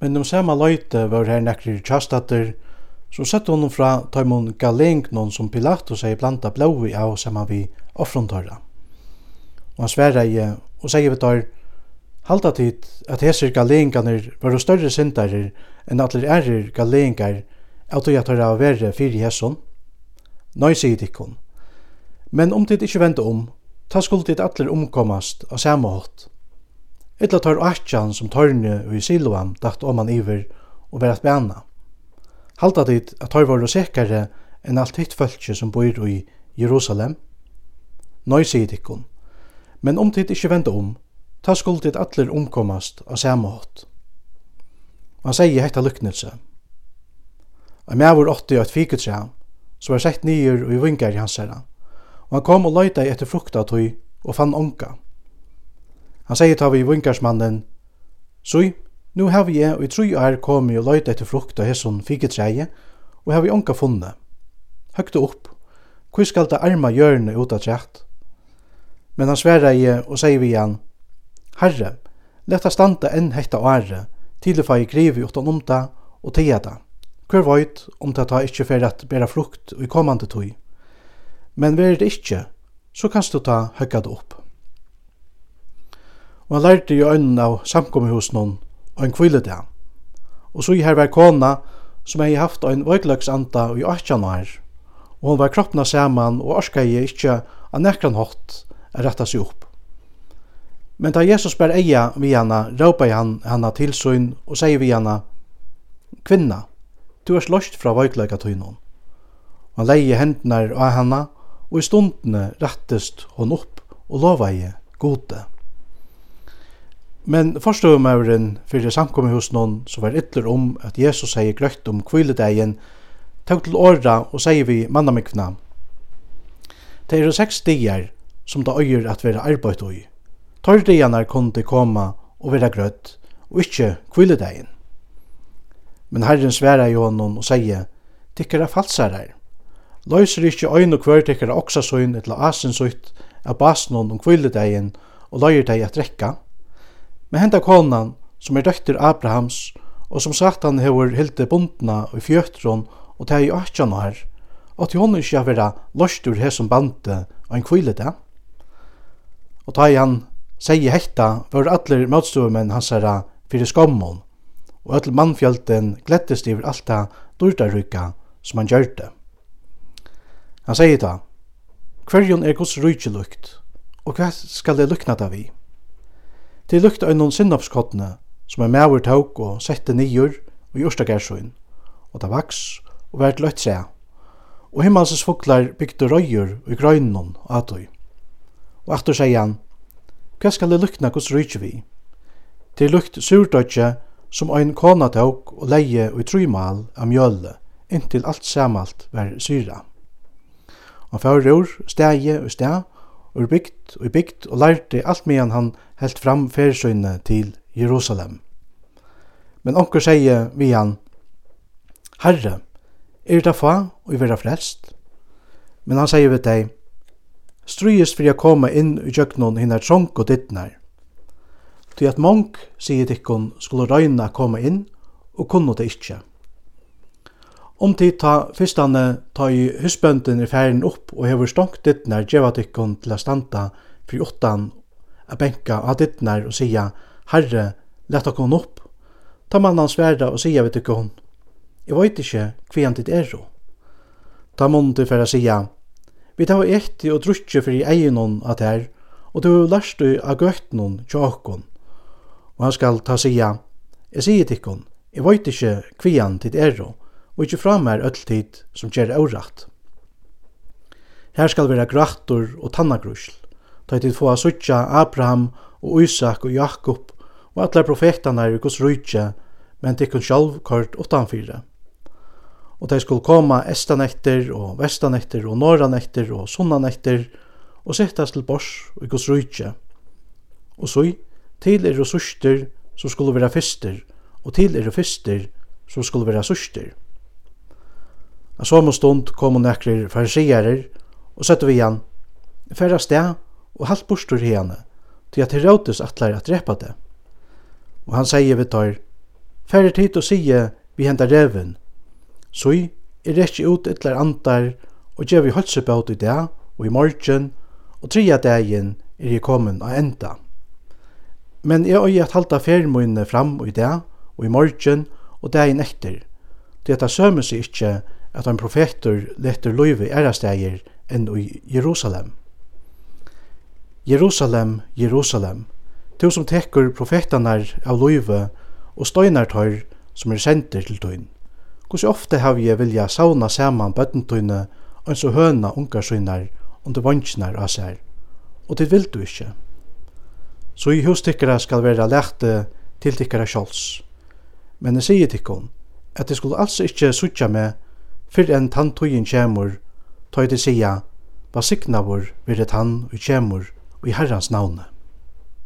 Men om sama løyte var her nekri kjastatter, så sette hun fra taimon galengnån som Pilatus er blanda blåi av saman vi offrontøyra. Og han sverre i og sier vi tar, halda tid at heser galenganer var større syndarer enn atler erir galengar av tog at høyra verre fyri hesson. Nøy sier dikkon. Men om tid ikkje vente om, ta skuld tid atler omkommast av samme hatt. Etla tar atjan som tørne og i Siloam dagt om han iver og verat bæna. Halda dit at tar var sikkare enn alt hitt fölkje som bor i Jerusalem. Nøy sier dikkon. Men om tid ikkje venda om, ta skuld dit atler omkommast av samme hatt. Han sier hetta lyknelse. Og med vår åtti og et fiket seg, så var sett nyer og i vingar i hans herra. Og han kom og løyta etter frukta tøy og fann onka. Han sier ta vi vinkarsmannen, «Sui, nu har vi jeg og i tru er komi og løyta etter frukt av hesson figetreie, og har vi onka funne. Høgte opp, hvor skal det arma hjørne ut av trekt? Men han sverra i og sier vi igjen, Herre, leta standa enn hekta åre, tilfai grivi utan omta og teada. Hver veit om det ta ikkje fer at bera frukt og i kommande tøy. Men ver det ikkje, så kanst du ta høgga det opp og han lærte i øynene av samkommehusnån og en kviledag. Og så i her var kona som hei haft ein vøytløksanda i 18 år, og hon var kroppna saman og orska i ikkje av nekran hått er retta seg opp. Men da Jesus ber eia vi hana, råpa i han hana til og sier vi hana, Kvinna, du er slåst fra vøytløyga tøynon. Og han leie hendnar av hana, og i stundene rettest hon opp og lova i gode. Men forstøvumøveren fyrir samkommet hos noen som var ytler om at Jesus sier grøtt om kviledegjen, tog til åra og sier vi mannamikvna. Det er seks dier som det øyer at være arbeid i. Tør dierne kunne komme og være grøtt, og ikke kviledegjen. Men Herren sverar jo honom og sier, «Tikkara falsarar, løyser ikkje øyn og kvør tikkara oksasøyn etla asensutt av basen om kviledegjen og løyer deg at rekka.» Men henda konan, som er døkter Abrahams, og som sagt han hever hilde bundna og fjötrun og teg i atjan her, og til hon ikkje vera lost ur hesson bante og ein kvile det. Og teg han segi hekta, var allir møtstuvumenn hans herra fyrir skommon, og öll mannfjölden glettest iver alt det dyrdarryka som han gjørte. Han segi da, hverjon er Guds rujtjelukt, og hva skal det lukna da vi? Det lukta av noen sinnapskottene som er maver tåk og sette nyer og jorsta gersøyn, og det vaks og vært løtt sæ. Og himmelses fuglar bygde røyer og grøynen og atøy. Og aftur sier han, hva skal det lukna hos rydtje vi? Det lukt surdøtje som ein kona tåk og leie og i trymal av mjølle, inntil alt samalt var syra. Han fyrir ur, stegi og steg, ur bygd og bygd og lærte alt medan han helt fram fersøyne til Jerusalem. Men onker sier vi han, Herre, er det fa og i vera frelst? Men han sier vi deg, Strujist fyrir a koma inn i kjøkkenon hinnar trånk og dittnar. Ty at mong, sier tikkon, skulle røyna koma inn og kunne det ikkje. Om tid ta fyrstane ta i husbønden i færen opp og hever stongt dittnar djeva tykkon til a standa fri åttan a benka av dittnar og sia Herre, leta kon opp. Ta mannan sværa og sia vi tykkon Jeg veit ikkje kvian dit er Ta mundi til a sia Vi tar etti og drutje fri einon at her og du lærst du av gøytnon tjokkon og han skal ta sia Jeg sier tykkon, jeg veit ikkje kvian dit er og ikkje fra mer öll tid som gjer årætt. Her skal vera grattur og tannagrusl, ta tid få a suttja Abraham og Isak og Jakob og atler profetane er i gos rujtje, men tikkun sjalv kort utanfyre. Og de skulle koma estanekter og vestanekter og norranekter og sunnanekter og settast til bors og i gos rujtje. Og så til er og surster som skulle vera fyster, og til er og fyster som skulle vera surster. A som stund kom hun nekrir farsigerer og søtte vi igjen. Færre sted og halvt bostur henne, til at Herodes atler at drepa det. Og han sier vi tar, Færre tid og sige vi henta reven, så er det ikke ut ytler antar og gjør vi holdsebåt i dag og i morgen, og tria dagen er jeg kommet av enda. Men jeg har at halta fermoinne fram i dag og i morgen og dagen etter, det er sømme seg ikke at ein profetor letter løyve ærasteger enn i Jerusalem. Jerusalem, Jerusalem, til som tekur profetanar av løyve og støynar tøyr som er senter til tøyn. Hvordan ofte har vi vilja sauna saman bøttentøyne og så høna ungarsøynar under vansjnar av seg. og det vil du ikkje. Så i hustikkara skal være lærte til tikkara sjåls. Men jeg sier tikkon, at det skulle altså ikkje sutja med fyrr enn tann tugin kjemur, tøy til sia, vasiknavur vire tann og kjemur og i herrans navne.